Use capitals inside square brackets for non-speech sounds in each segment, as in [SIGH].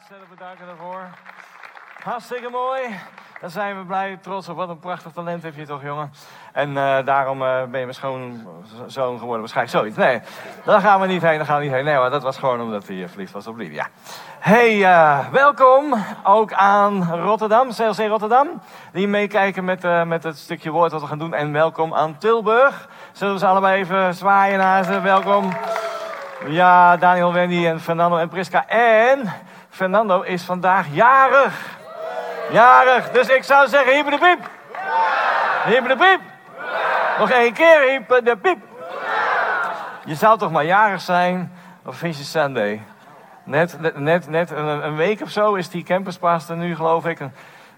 Ontzettend bedanken daarvoor. Hartstikke mooi. Daar zijn we blij, trots op. Wat een prachtig talent heb je toch, jongen. En uh, daarom uh, ben je mijn schoonzoon geworden. Waarschijnlijk zoiets. Nee, daar gaan we niet heen. Gaan we niet heen. Nee, maar dat was gewoon omdat hij verliefd was op Lydia. Hey, welkom ook aan Rotterdam, CLC Rotterdam. Die meekijken met, met het stukje woord wat we gaan doen. En welkom aan Tilburg. Zullen we ze allebei even zwaaien naar ze? Welkom. Ja, Daniel, Wendy en Fernando en Priska. En Fernando is vandaag jarig. Jarig. Dus ik zou zeggen, hiep de piep. Hiep de piep. Nog één keer, hiep de piep. Je zou toch maar jarig zijn op Vision Sunday. Net, net, net een, week of zo is die campuspastor nu, geloof ik.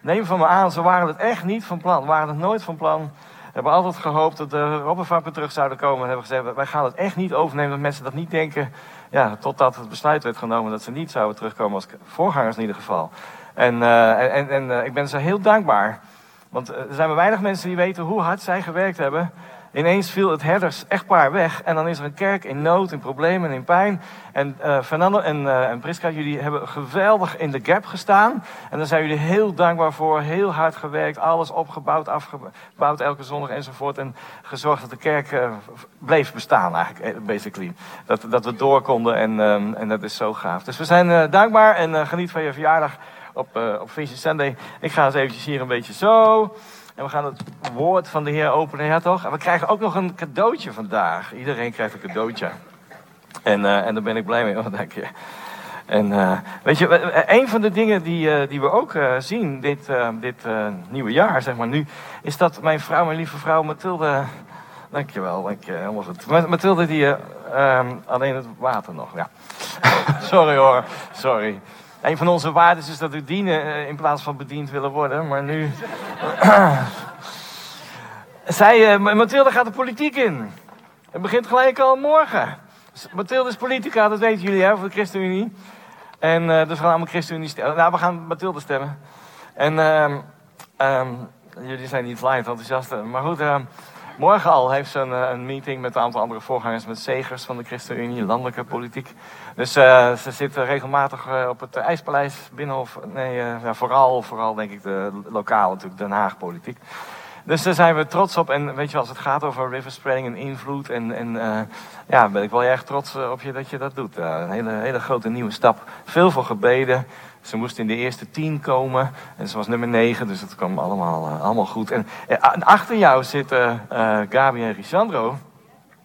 neem van me aan, ze waren het echt niet van plan. waren het nooit van plan. We hebben altijd gehoopt dat de robbenvakken terug zouden komen. En hebben gezegd, wij gaan het echt niet overnemen. Dat mensen dat niet denken. Ja, totdat het besluit werd genomen dat ze niet zouden terugkomen als voorgangers in ieder geval. En, uh, en, en uh, ik ben ze heel dankbaar. Want er zijn maar weinig mensen die weten hoe hard zij gewerkt hebben Ineens viel het herders echtpaar weg en dan is er een kerk in nood, in problemen en in pijn. En uh, Fernando en, uh, en Priska, jullie hebben geweldig in de gap gestaan. En daar zijn jullie heel dankbaar voor, heel hard gewerkt, alles opgebouwd, afgebouwd elke zondag enzovoort. En gezorgd dat de kerk uh, bleef bestaan eigenlijk, basically. Dat, dat we door konden en, um, en dat is zo gaaf. Dus we zijn dankbaar en geniet van je verjaardag op, op Vision Sunday. Ik ga eens eventjes hier een beetje zo... En we gaan het woord van de Heer openen, ja toch? En we krijgen ook nog een cadeautje vandaag. Iedereen krijgt een cadeautje. En, uh, en daar ben ik blij mee, dank je. En uh, weet je, een van de dingen die, uh, die we ook zien dit, dit nieuwe jaar, zeg maar nu, is dat mijn vrouw, mijn lieve vrouw Mathilde. Dankjewel, dank je, helemaal goed. Mathilde, die um, alleen het water nog, ja. [LAUGHS] sorry hoor, sorry. Een van onze waarden is dat we dienen eh, in plaats van bediend willen worden. Maar nu. [CLEARS THROAT] Zij, uh, Mathilde gaat de politiek in. Het begint gelijk al morgen. Mathilde is politica, dat weten jullie, hè, voor de ChristenUnie. En uh, dus we gaan allemaal ChristenUnie stemmen. Nou, we gaan Mathilde stemmen. En uh, jullie zijn niet live enthousiast. Maar goed, ehm, morgen al heeft ze een, een, meeting met een aantal andere voorgangers, met zegers van de ChristenUnie, landelijke politiek. Dus uh, ze zitten regelmatig uh, op het IJspaleis, Binnenhof. Nee, vooral, vooral denk ik de lokale, natuurlijk Den Haag politiek. Dus daar zijn we trots op. En weet je, als het gaat over river spreading en invloed. En, en ja, ben ik wel erg trots op je dat je dat doet. een hele, hele grote nieuwe stap. Veel voor gebeden. Ze moest in de eerste tien komen. En ze was nummer negen, dus het kwam allemaal, allemaal goed. En, achter jou zitten Gabi en Risandro.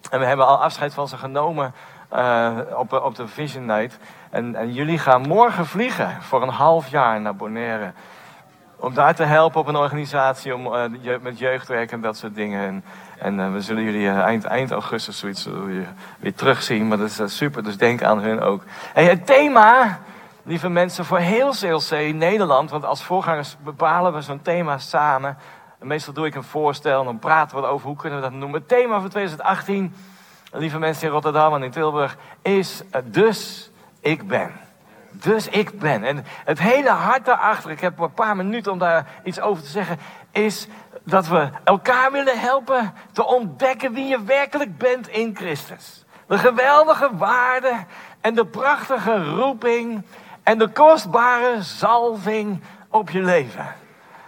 En we hebben al afscheid van ze genomen uh, op, op de Vision Night. En, en jullie gaan morgen vliegen voor een half jaar naar Bonaire. Om daar te helpen op een organisatie om, uh, met jeugdwerk en dat soort dingen. En, en uh, we zullen jullie eind, eind augustus zoiets weer, weer terugzien. Maar dat is super, dus denk aan hun ook. Hey, het thema, lieve mensen, voor heel CLC Nederland. Want als voorgangers bepalen we zo'n thema samen. En meestal doe ik een voorstel en dan praten we over hoe kunnen we dat noemen. Het thema voor 2018 lieve mensen in Rotterdam en in Tilburg, is dus ik ben. Dus ik ben. En het hele hart daarachter, ik heb een paar minuten om daar iets over te zeggen, is dat we elkaar willen helpen te ontdekken wie je werkelijk bent in Christus. De geweldige waarde en de prachtige roeping en de kostbare zalving op je leven.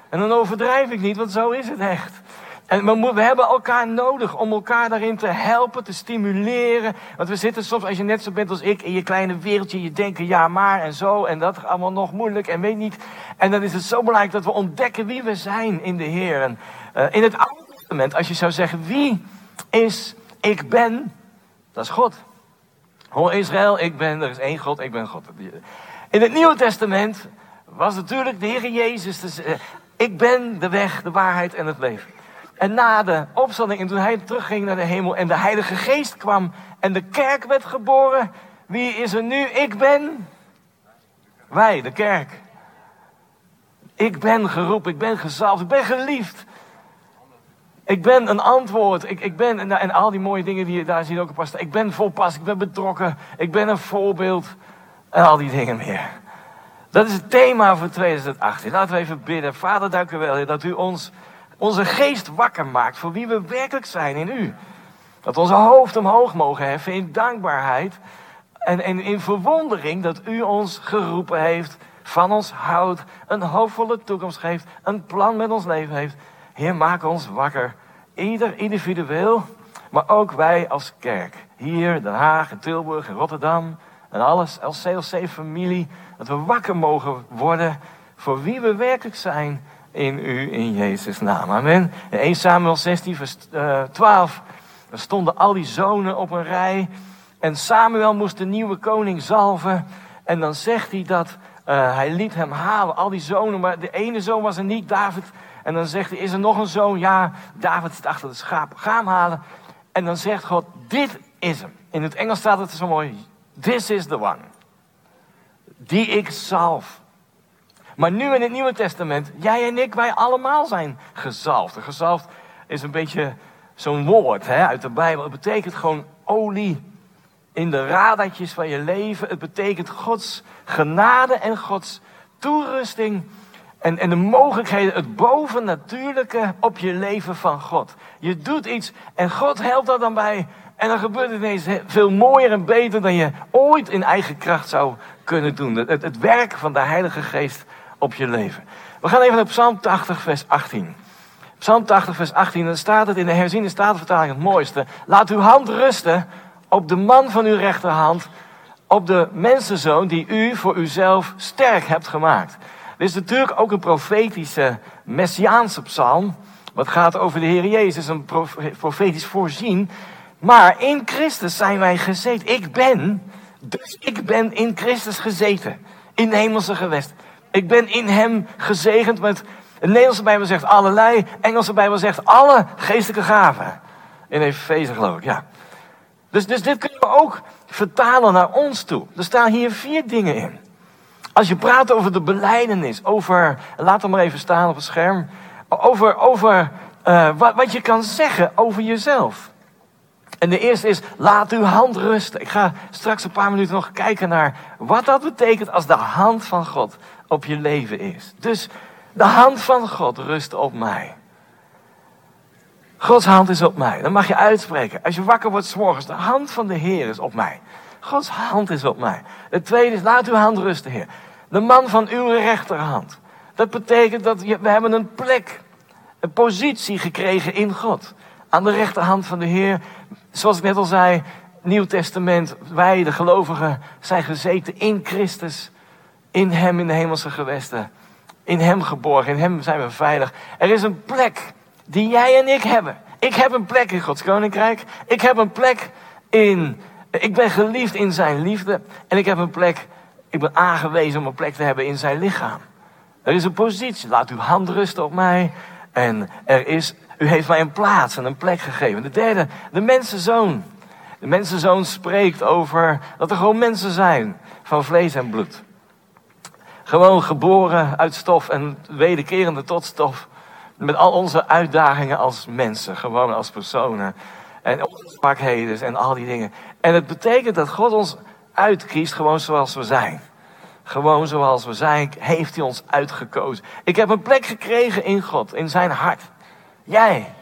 En dan overdrijf ik niet, want zo is het echt. En we, we, hebben elkaar nodig om elkaar daarin te helpen, te stimuleren. Want we zitten soms, als je net zo bent als ik, in je kleine wereldje, je denken ja maar en zo en dat allemaal nog moeilijk en weet niet. En dan is het zo belangrijk dat we ontdekken wie we zijn in de Heer. En, uh, in het Oude Testament, als je zou zeggen wie is ik ben, dat is God. Hoor Israël, ik ben, er is één God, ik ben God. In het Nieuwe Testament was natuurlijk de Heer Jezus, dus, ik ben de weg, de waarheid en het leven. En na de opstanding, en toen hij terugging naar de hemel en de Heilige Geest kwam en de kerk werd geboren, wie is er nu? Ik ben. Wij, de kerk. Ik ben geroepen, ik ben gezalfd, ik ben geliefd. Ik ben een antwoord. Ik, ik ben, en, al die mooie dingen die je daar ziet ook op past. Ik ben volpas, ik ben betrokken, ik ben een voorbeeld. En al die dingen meer. Dat is het thema voor 2018. Laten we even bidden. Vader, dank u wel dat u ons onze geest wakker maakt voor wie we werkelijk zijn in u. Dat we onze hoofd omhoog mogen heffen in dankbaarheid En, en in verwondering dat u ons geroepen heeft, van ons houdt, een hoopvolle toekomst geeft, een plan met ons leven heeft. Heer, maak ons wakker. Ieder individueel, maar ook wij als kerk. Hier, Den Haag, in Tilburg, in Rotterdam. En alles als CLC-familie. Dat we wakker mogen worden voor wie we werkelijk zijn in u, in Jezus' naam. Amen. In 1 Samuel 16, vers 12. Er stonden al die zonen op een rij. En Samuel moest de nieuwe koning zalven. En dan zegt hij dat uh, hij liet hem halen, al die zonen. Maar de ene zoon was er niet, David. En dan zegt hij, is er nog een zoon? Ja, David zit achter de schaap. Ga hem halen. En dan zegt God, dit is hem. In het Engels staat het zo mooi. This is the one. Die ik zalf. Maar nu in het Nieuwe Testament, jij en ik, wij allemaal zijn gezalfd. Gezalfd is een beetje zo'n woord hè, uit de Bijbel. Het betekent gewoon olie in de radertjes van je leven. Het betekent Gods genade en Gods toerusting. En, en de mogelijkheden, het bovennatuurlijke op je leven van God. Je doet iets en God helpt daar dan bij. En dan gebeurt het ineens veel mooier en beter dan je ooit in eigen kracht zou kunnen doen. Het, het werk van de Heilige Geest op je leven. We gaan even naar Psalm 80, vers 18. Psalm 80, vers 18. Dan staat het in de herziende statenvertaling het mooiste. Laat uw hand rusten op de man van uw rechterhand. Op de mensenzoon die u voor uzelf sterk hebt gemaakt. Dit is natuurlijk ook een profetische, messiaanse psalm. Wat gaat over de Heer Jezus, een profetisch voorzien. Maar in Christus zijn wij gezeten. Ik ben, dus ik ben in Christus gezeten. In de hemelse gewest. Ik ben in hem gezegend met, de Nederlandse Bijbel zegt allerlei, Engelse Bijbel zegt alle geestelijke gaven. In Efeze geloof ik, ja. Dus, dus dit kunnen we ook vertalen naar ons toe. Er staan hier vier dingen in. Als je praat over de beleidenis, over, laat hem maar even staan op het scherm, over, over uh, wat, wat je kan zeggen over jezelf. En de eerste is, laat uw hand rusten. Ik ga straks een paar minuten nog kijken naar wat dat betekent als de hand van God op je leven is. Dus de hand van God rust op mij. Gods hand is op mij. Dan mag je uitspreken. Als je wakker wordt s'morgens, de hand van de Heer is op mij. Gods hand is op mij. Het tweede is, laat uw hand rusten, Heer. De man van uw rechterhand. Dat betekent dat we hebben een plek, een positie gekregen in God. Aan de rechterhand van de Heer. Zoals ik net al zei, Nieuw Testament, wij de gelovigen zijn gezeten in Christus. In Hem in de hemelse gewesten. In Hem geborgen, in Hem zijn we veilig. Er is een plek die jij en ik hebben. Ik heb een plek in Gods koninkrijk. Ik heb een plek in. Ik ben geliefd in Zijn liefde. En ik heb een plek. Ik ben aangewezen om een plek te hebben in Zijn lichaam. Er is een positie. Laat uw hand rusten op mij. En er is. U heeft mij een plaats en een plek gegeven. De derde, de mensenzoon. De mensenzoon spreekt over dat er gewoon mensen zijn van vlees en bloed. Gewoon geboren uit stof en wederkerende tot stof. Met al onze uitdagingen als mensen, gewoon als personen. En onze zwakheden en al die dingen. En het betekent dat God ons uitkiest gewoon zoals we zijn. Gewoon zoals we zijn, heeft hij ons uitgekozen. Ik heb een plek gekregen in God, in zijn hart. Jij,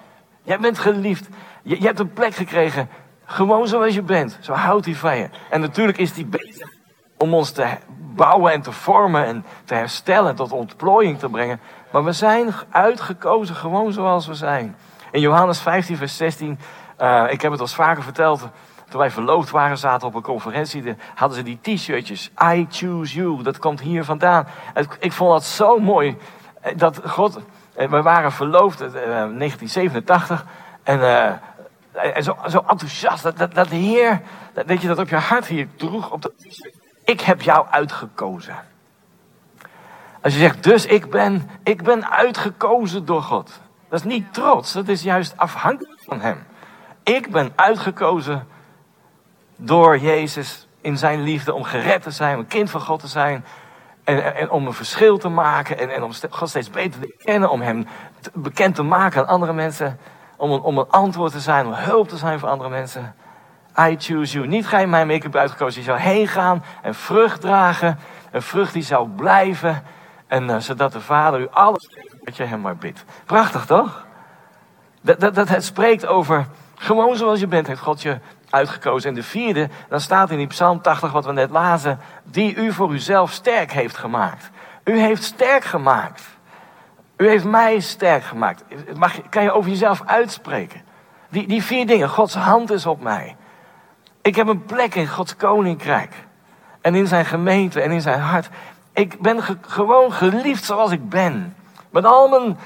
jij bent geliefd. Je, hebt een plek gekregen, gewoon zoals je bent. Zo houdt hij van je. En natuurlijk is hij bezig om ons te bouwen en te vormen en te herstellen, tot ontplooiing te brengen. Maar we zijn uitgekozen gewoon zoals we zijn. In Johannes 15, vers 16, uh, ik heb het al vaker verteld. Toen wij verloofd waren, zaten op een conferentie, hadden ze die t-shirtjes. I choose you, dat komt hier vandaan. Ik vond dat zo mooi. Eh, dat God, eh, we waren verloofd in 1987. En, en zo, zo, enthousiast, dat, dat, dat de Heer, dat, je dat op je hart hier droeg. Op de, ik heb jou uitgekozen. Als je zegt, dus ik ben, ik ben uitgekozen door God. Dat is niet trots, dat is juist afhankelijk van Hem. Ik ben uitgekozen door Jezus in zijn liefde om gered te zijn, een kind van God te zijn. En, en om een verschil te maken en, en om God steeds beter te kennen, om Hem bekend te maken aan andere mensen. Om een, om een antwoord te zijn, om hulp te zijn voor andere mensen. I choose you. Niet ga je mij make-up uitgekozen. Je zou heen gaan en vrucht dragen. Een vrucht die zou blijven. En uh, zodat de Vader u alles geeft wat je hem maar bidt. Prachtig toch? Dat, dat, dat het spreekt over, gewoon zoals je bent, heeft God je uitgekozen. En de vierde, dan staat in die Psalm 80 wat we net lazen, die u voor uzelf sterk heeft gemaakt. U heeft sterk gemaakt. U heeft mij sterk gemaakt. Mag, kan je over jezelf uitspreken? Die, die vier dingen. Gods hand is op mij. Ik heb een plek in Gods koninkrijk. En in zijn gemeente en in zijn hart. Ik ben gewoon geliefd zoals ik ben. Met al mijn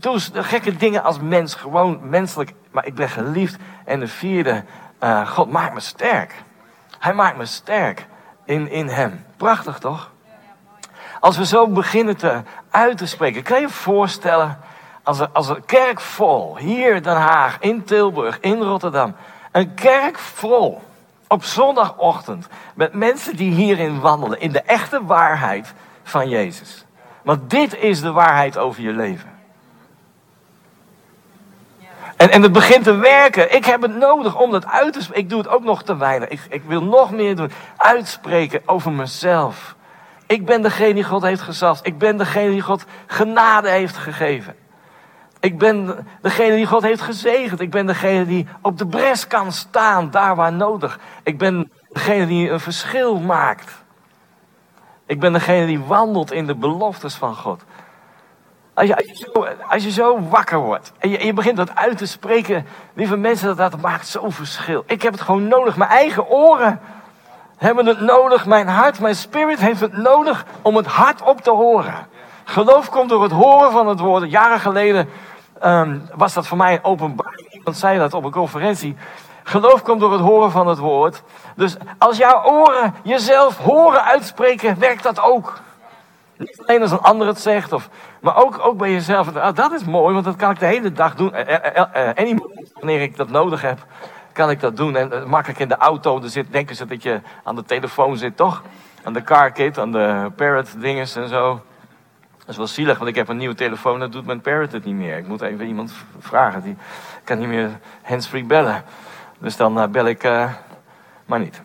toes, gekke dingen als mens. Gewoon menselijk. Maar ik ben geliefd. En de vierde, uh, God maakt me sterk. Hij maakt me sterk in, in hem. Prachtig toch? Als we zo beginnen te, uit te spreken. Kan je je voorstellen als er, als een kerk vol, hier in Den Haag, in Tilburg, in Rotterdam. Een kerk vol op zondagochtend met mensen die hierin wandelen, in de echte waarheid van Jezus. Want dit is de waarheid over je leven. En, en het begint te werken. Ik heb het nodig om dat uit te spreken. Ik doe het ook nog te weinig. Ik, ik wil nog meer doen. Uitspreken over mezelf. Ik ben degene die God heeft gezalfd. Ik ben degene die God genade heeft gegeven. Ik ben degene die God heeft gezegend. Ik ben degene die op de bres kan staan, daar waar nodig. Ik ben degene die een verschil maakt. Ik ben degene die wandelt in de beloftes van God. Als je, als je, zo, wakker wordt en je, je, begint dat uit te spreken, lieve mensen, dat, dat maakt zo'n verschil. Ik heb het gewoon nodig. Mijn eigen oren hebben het nodig. Mijn hart, mijn spirit heeft het nodig om het hart op te horen. Geloof komt door het horen van het woord. Jaren geleden um, was dat voor mij openbaring. Iemand zei dat op een conferentie. Geloof komt door het horen van het woord. Dus als jouw oren jezelf horen uitspreken, werkt dat ook. Niet alleen als een ander het zegt, of, maar ook, ook bij jezelf. Ah, dat is mooi, want dat kan ik de hele dag doen. En uh, wanneer ik dat nodig heb, kan ik dat doen. En makkelijk in de auto, er zit, denken ze dat je aan de telefoon zit, toch? Aan de car kit, aan de parrot dinges en zo. Dat is wel zielig, want ik heb een nieuwe telefoon, dat doet mijn parrot het niet meer. Ik moet even iemand vragen, die kan niet meer handsfree bellen. Dus dan bel ik, maar niet.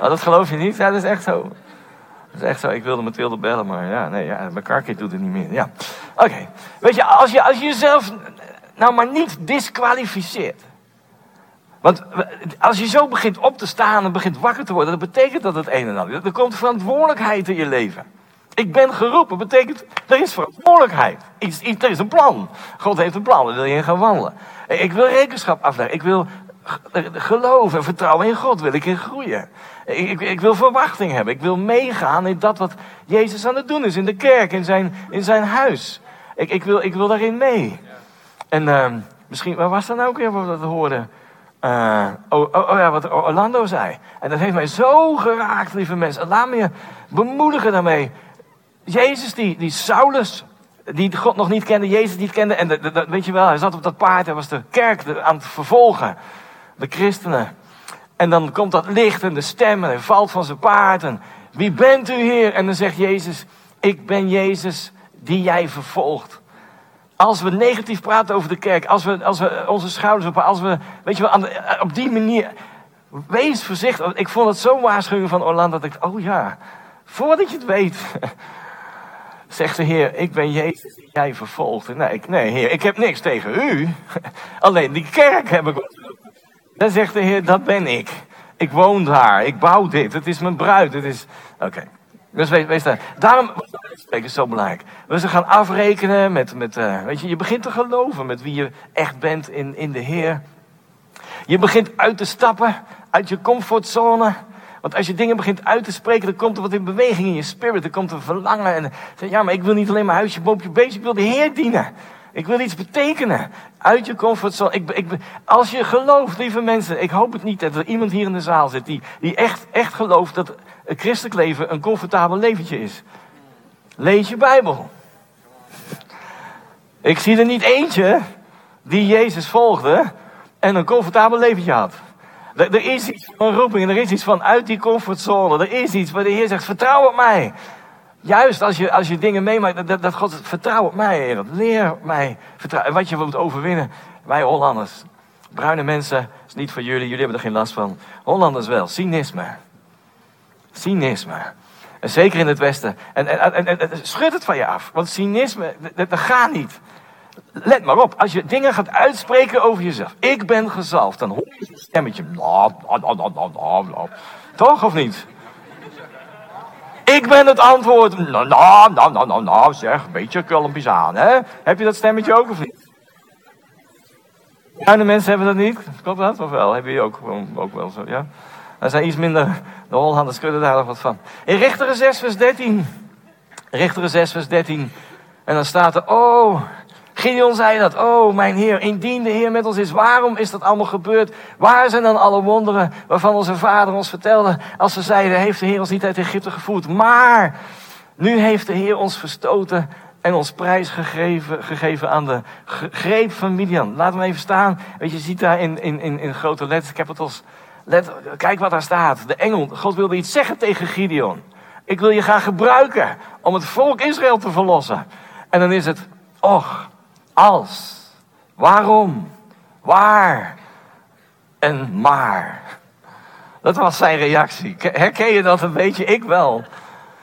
Oh, dat geloof je niet? Ja, dat is echt zo. Dat is echt zo. Ik wilde Mathilde bellen, maar ja, nee, ja, mijn carkit doet het niet meer. Ja. Oké. Weet je, als je, als je jezelf nou maar niet disqualificeert. Want als je zo begint op te staan en begint wakker te worden, dat betekent dat het een en ander. Er komt verantwoordelijkheid in je leven. Ik ben geroepen, betekent er is verantwoordelijkheid. Er is een plan. God heeft een plan, daar wil je in gaan wandelen. Ik wil rekenschap afleggen. Ik wil geloven en vertrouwen in God, wil ik in groeien. Ik, ik, wil verwachting hebben. Ik wil meegaan in dat wat Jezus aan het doen is in de kerk, in zijn, in zijn huis. Ik, ik, wil, ik wil daarin mee. En uh, misschien, waar was dat nou ook weer wat we hoorden? Uh, oh, oh, ja, wat Orlando zei. En dat heeft mij zo geraakt, lieve mensen. Laat me je bemoedigen daarmee. Jezus, die, die Saulus, die God nog niet kende, Jezus niet kende. En de, weet je wel, hij zat op dat paard, hij was de kerk aan het vervolgen. De christenen. En dan komt dat licht en de stem en hij valt van zijn paard. En wie bent u, Heer? En dan zegt Jezus, ik ben Jezus die jij vervolgt. Als we negatief praten over de kerk, als we, als we onze schouders op, als we, weet je wel, de, op die manier, wees voorzichtig. Ik vond het zo waarschuwing van Orlando dat ik, oh ja, voordat je het weet, [LAUGHS] zegt de Heer, ik ben Jezus die jij vervolgt. Nee, ik, nee, Heer, ik heb niks tegen u. [LAUGHS] Alleen die kerk heb ik. Dan zegt de Heer, dat ben ik. Ik woon daar, ik bouw dit, het is mijn bruid, het is. Oké. Dus wees, daar. Daarom is zo belangrijk. We ze gaan afrekenen met, met uh, weet je, je begint te geloven met wie je echt bent in, in de Heer. Je begint uit te stappen uit je comfortzone. Want als je dingen begint uit te spreken, dan komt er wat in beweging in je spirit. Er komt een verlangen. En ja, maar ik wil niet alleen maar huisje, boompje, beestje. Ik wil de Heer dienen. Ik wil iets betekenen. Uit je comfortzone. Ik, ik, als je gelooft, lieve mensen. Ik hoop het niet dat er iemand hier in de zaal zit die, die echt, echt gelooft dat het christelijk leven een comfortabel leventje is. Lees je Bijbel. Ik zie er niet eentje die Jezus volgde en een comfortabel leventje had. Er, er is iets van roeping, er is iets van uit die comfortzone. Er is iets waar de Heer zegt, vertrouw op mij. Juist als je, als je dingen meemaakt, dat, dat God vertrouw op mij, Heer. Leer mij vertrouwen. En wat je wilt overwinnen, wij Hollanders. Bruine mensen, is niet voor jullie, jullie hebben er geen last van. Hollanders wel, cynisme. Cynisme. En zeker in het Westen. En, en, en, schud het van je af. Want cynisme, dat, gaat niet. let maar op, als je dingen gaat uitspreken over jezelf. Ik ben gezalfd, dan hoor je een stemmetje. Toch of niet? Ik ben het antwoord. Nou, nou, nou, nou, nou, nou zeg, een beetje kulmpjes aan, hè? Heb je dat stemmetje ook of niet? Kleine mensen hebben dat niet. Klopt dat? Of wel? Heb je ook, ook wel zo, ja? Er zijn iets minder, de Hollanders kunnen daar nog wat van. In Richteren 6 vers 13. Richteren 6 vers 13. En dan staat er, oh, Gideon zei dat, oh mijn Heer, indien de Heer met ons is, waarom is dat allemaal gebeurd? Waar zijn dan alle wonderen waarvan onze vader ons vertelde, als ze zeiden, heeft de Heer ons niet uit Egypte gevoerd? Maar, nu heeft de Heer ons verstoten en ons prijs gegeven, gegeven aan de greep van Midian. Laat hem even staan. Weet je, je ziet daar in, in, in, in grote letters, capitals. Let, kijk wat daar staat. De engel, God wilde iets zeggen tegen Gideon. Ik wil je gaan gebruiken om het volk Israël te verlossen. En dan is het, och, als, waarom, waar en maar. Dat was zijn reactie. Herken je dat een beetje? Ik wel.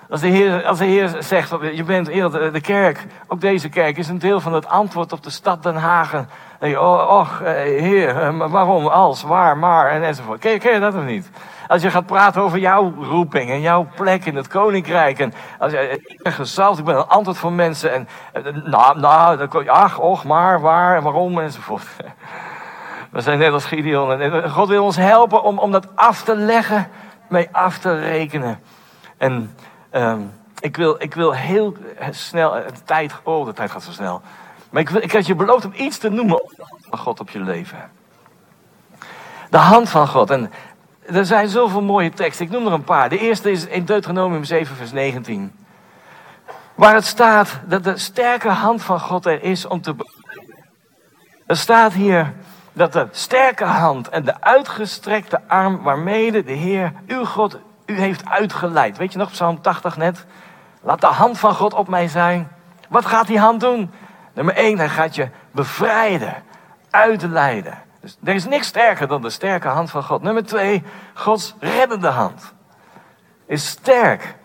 Als de Heer, als de heer zegt, je bent de kerk, ook deze kerk, is een deel van het antwoord op de stad Den Haag. Je, oh, och, eh, Heer, eh, waarom, als, waar, maar en enzovoort. Ken, ken je dat of niet? Als je gaat praten over jouw roeping en jouw plek in het koninkrijk. En als je, ik ben ik ben een antwoord voor mensen. En, nou, nou, je, ach, och, maar, waar, waarom, enzovoort. [LAUGHS] We zijn net als Gideon. En God wil ons helpen om, om dat af te leggen, mee af te rekenen. En um, ik, wil, ik wil heel snel, de tijd, oh, de tijd gaat zo snel. Maar ik, ik had je beloofd om iets te noemen van God op je leven. De hand van God. En er zijn zoveel mooie teksten. Ik noem er een paar. De eerste is in Deuteronomium 7, vers 19. Waar het staat dat de sterke hand van God er is om te. Er staat hier dat de sterke hand en de uitgestrekte arm waarmee de Heer, uw God, u heeft uitgeleid. Weet je nog, Psalm 80 net? Laat de hand van God op mij zijn. Wat gaat die hand doen? Nummer 1, hij gaat je bevrijden, uitleiden. Dus er is niks sterker dan de sterke hand van God. Nummer twee, Gods reddende hand. Is sterk.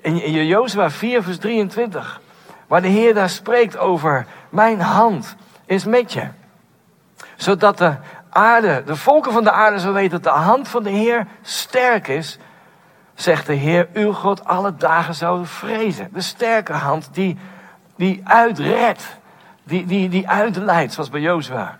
In, Jozua 4 vers 23. Waar de Heer daar spreekt over, mijn hand is met je. Zodat de aarde, de volken van de aarde zo weten dat de hand van de Heer sterk is. Zegt de Heer, uw God alle dagen zouden vrezen. De sterke hand die, die uitredt. Die, die, die uitleidt, zoals bij Jozua.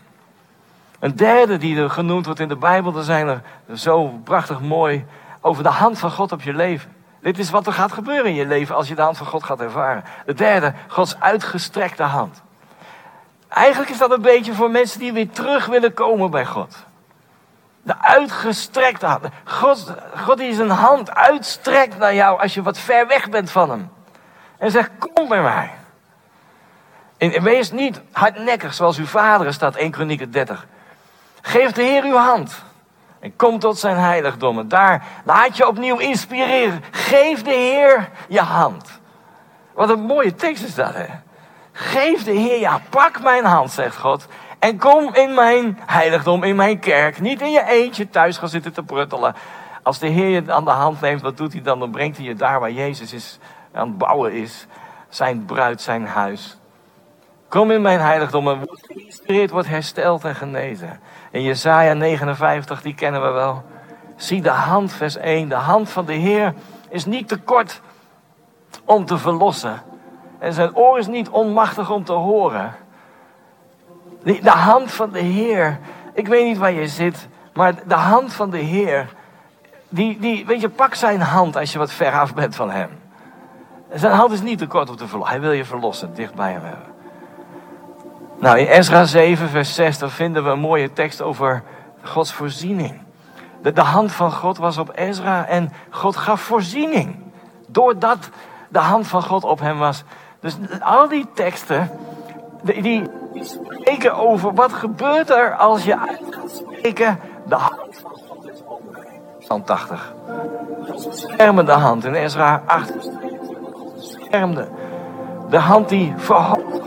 Een derde die er genoemd wordt in de Bijbel, er zijn er zo prachtig mooi over de hand van God op je leven. Dit is wat er gaat gebeuren in je leven als je de hand van God gaat ervaren. De derde, Gods uitgestrekte hand. Eigenlijk is dat een beetje voor mensen die weer terug willen komen bij God. De uitgestrekte hand. God, God die zijn hand uitstrekt naar jou als je wat ver weg bent van hem. En zegt, kom bij mij. En wees niet hardnekkig zoals uw vader staat, 1 Kronieken 30. Geef de Heer uw hand. En kom tot zijn heiligdommen. Daar laat je opnieuw inspireren. Geef de Heer je hand. Wat een mooie tekst is dat, hè? Geef de Heer, ja, pak mijn hand, zegt God. En kom in mijn heiligdom, in mijn kerk. Niet in je eentje thuis gaan zitten te pruttelen. Als de Heer je aan de hand neemt, wat doet hij dan? Dan brengt hij je daar waar Jezus is, aan het bouwen is. Zijn bruid, zijn huis. Kom in mijn heiligdom en wordt geïnspireerd, wordt hersteld en genezen. In Jesaja 59, die kennen we wel. Zie de hand, vers 1. De hand van de Heer is niet te kort om te verlossen. En zijn oor is niet onmachtig om te horen. De hand van de Heer. Ik weet niet waar je zit, maar de hand van de Heer. Die, die, weet je, pak zijn hand als je wat ver af bent van hem. Zijn hand is niet te kort om te verlossen. Hij wil je verlossen, dicht bij hem hebben. Nou, in Ezra 7, vers 6, dan vinden we een mooie tekst over Gods voorziening. De, de hand van God was op Ezra en God gaf voorziening. Doordat de hand van God op hem was. Dus al die teksten, die, die spreken over wat gebeurt er als je uit gaat spreken. De hand van God is op. Psalm 80. Schermende hand in Ezra 8. Schermde. De hand die verhoogt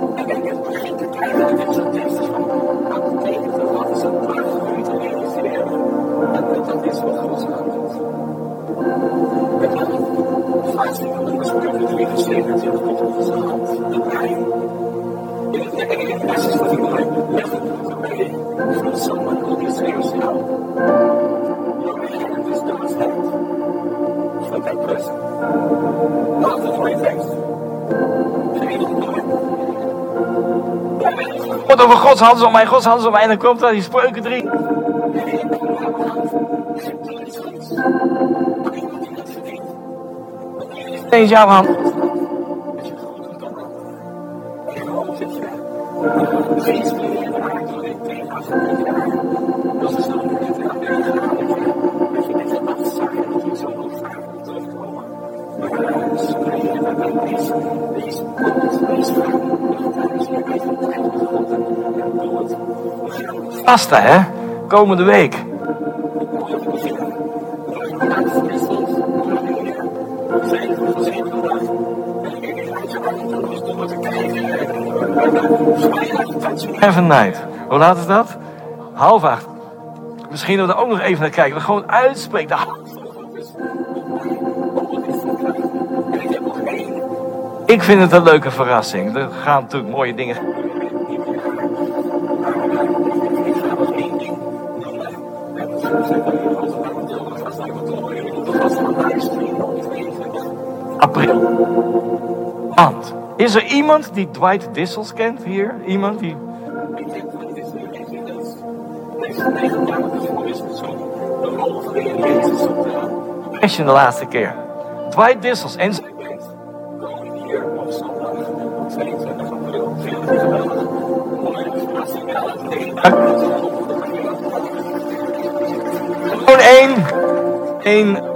Over Gods hand op mij, Gods hand op mij. En dan komt daar die spreuken drie. Eens jouw hand. Vasta, hè? Komende week. Heaven Night. Hoe laat is dat? Half acht. Misschien dat we er ook nog even naar kijken. We gewoon uitspreken. Ik vind het een leuke verrassing. Er gaan natuurlijk mooie dingen. April. Want, is er iemand die Dwight Dissels kent hier? Iemand die... Passion de laatste keer. Dwight Dissels en... Één.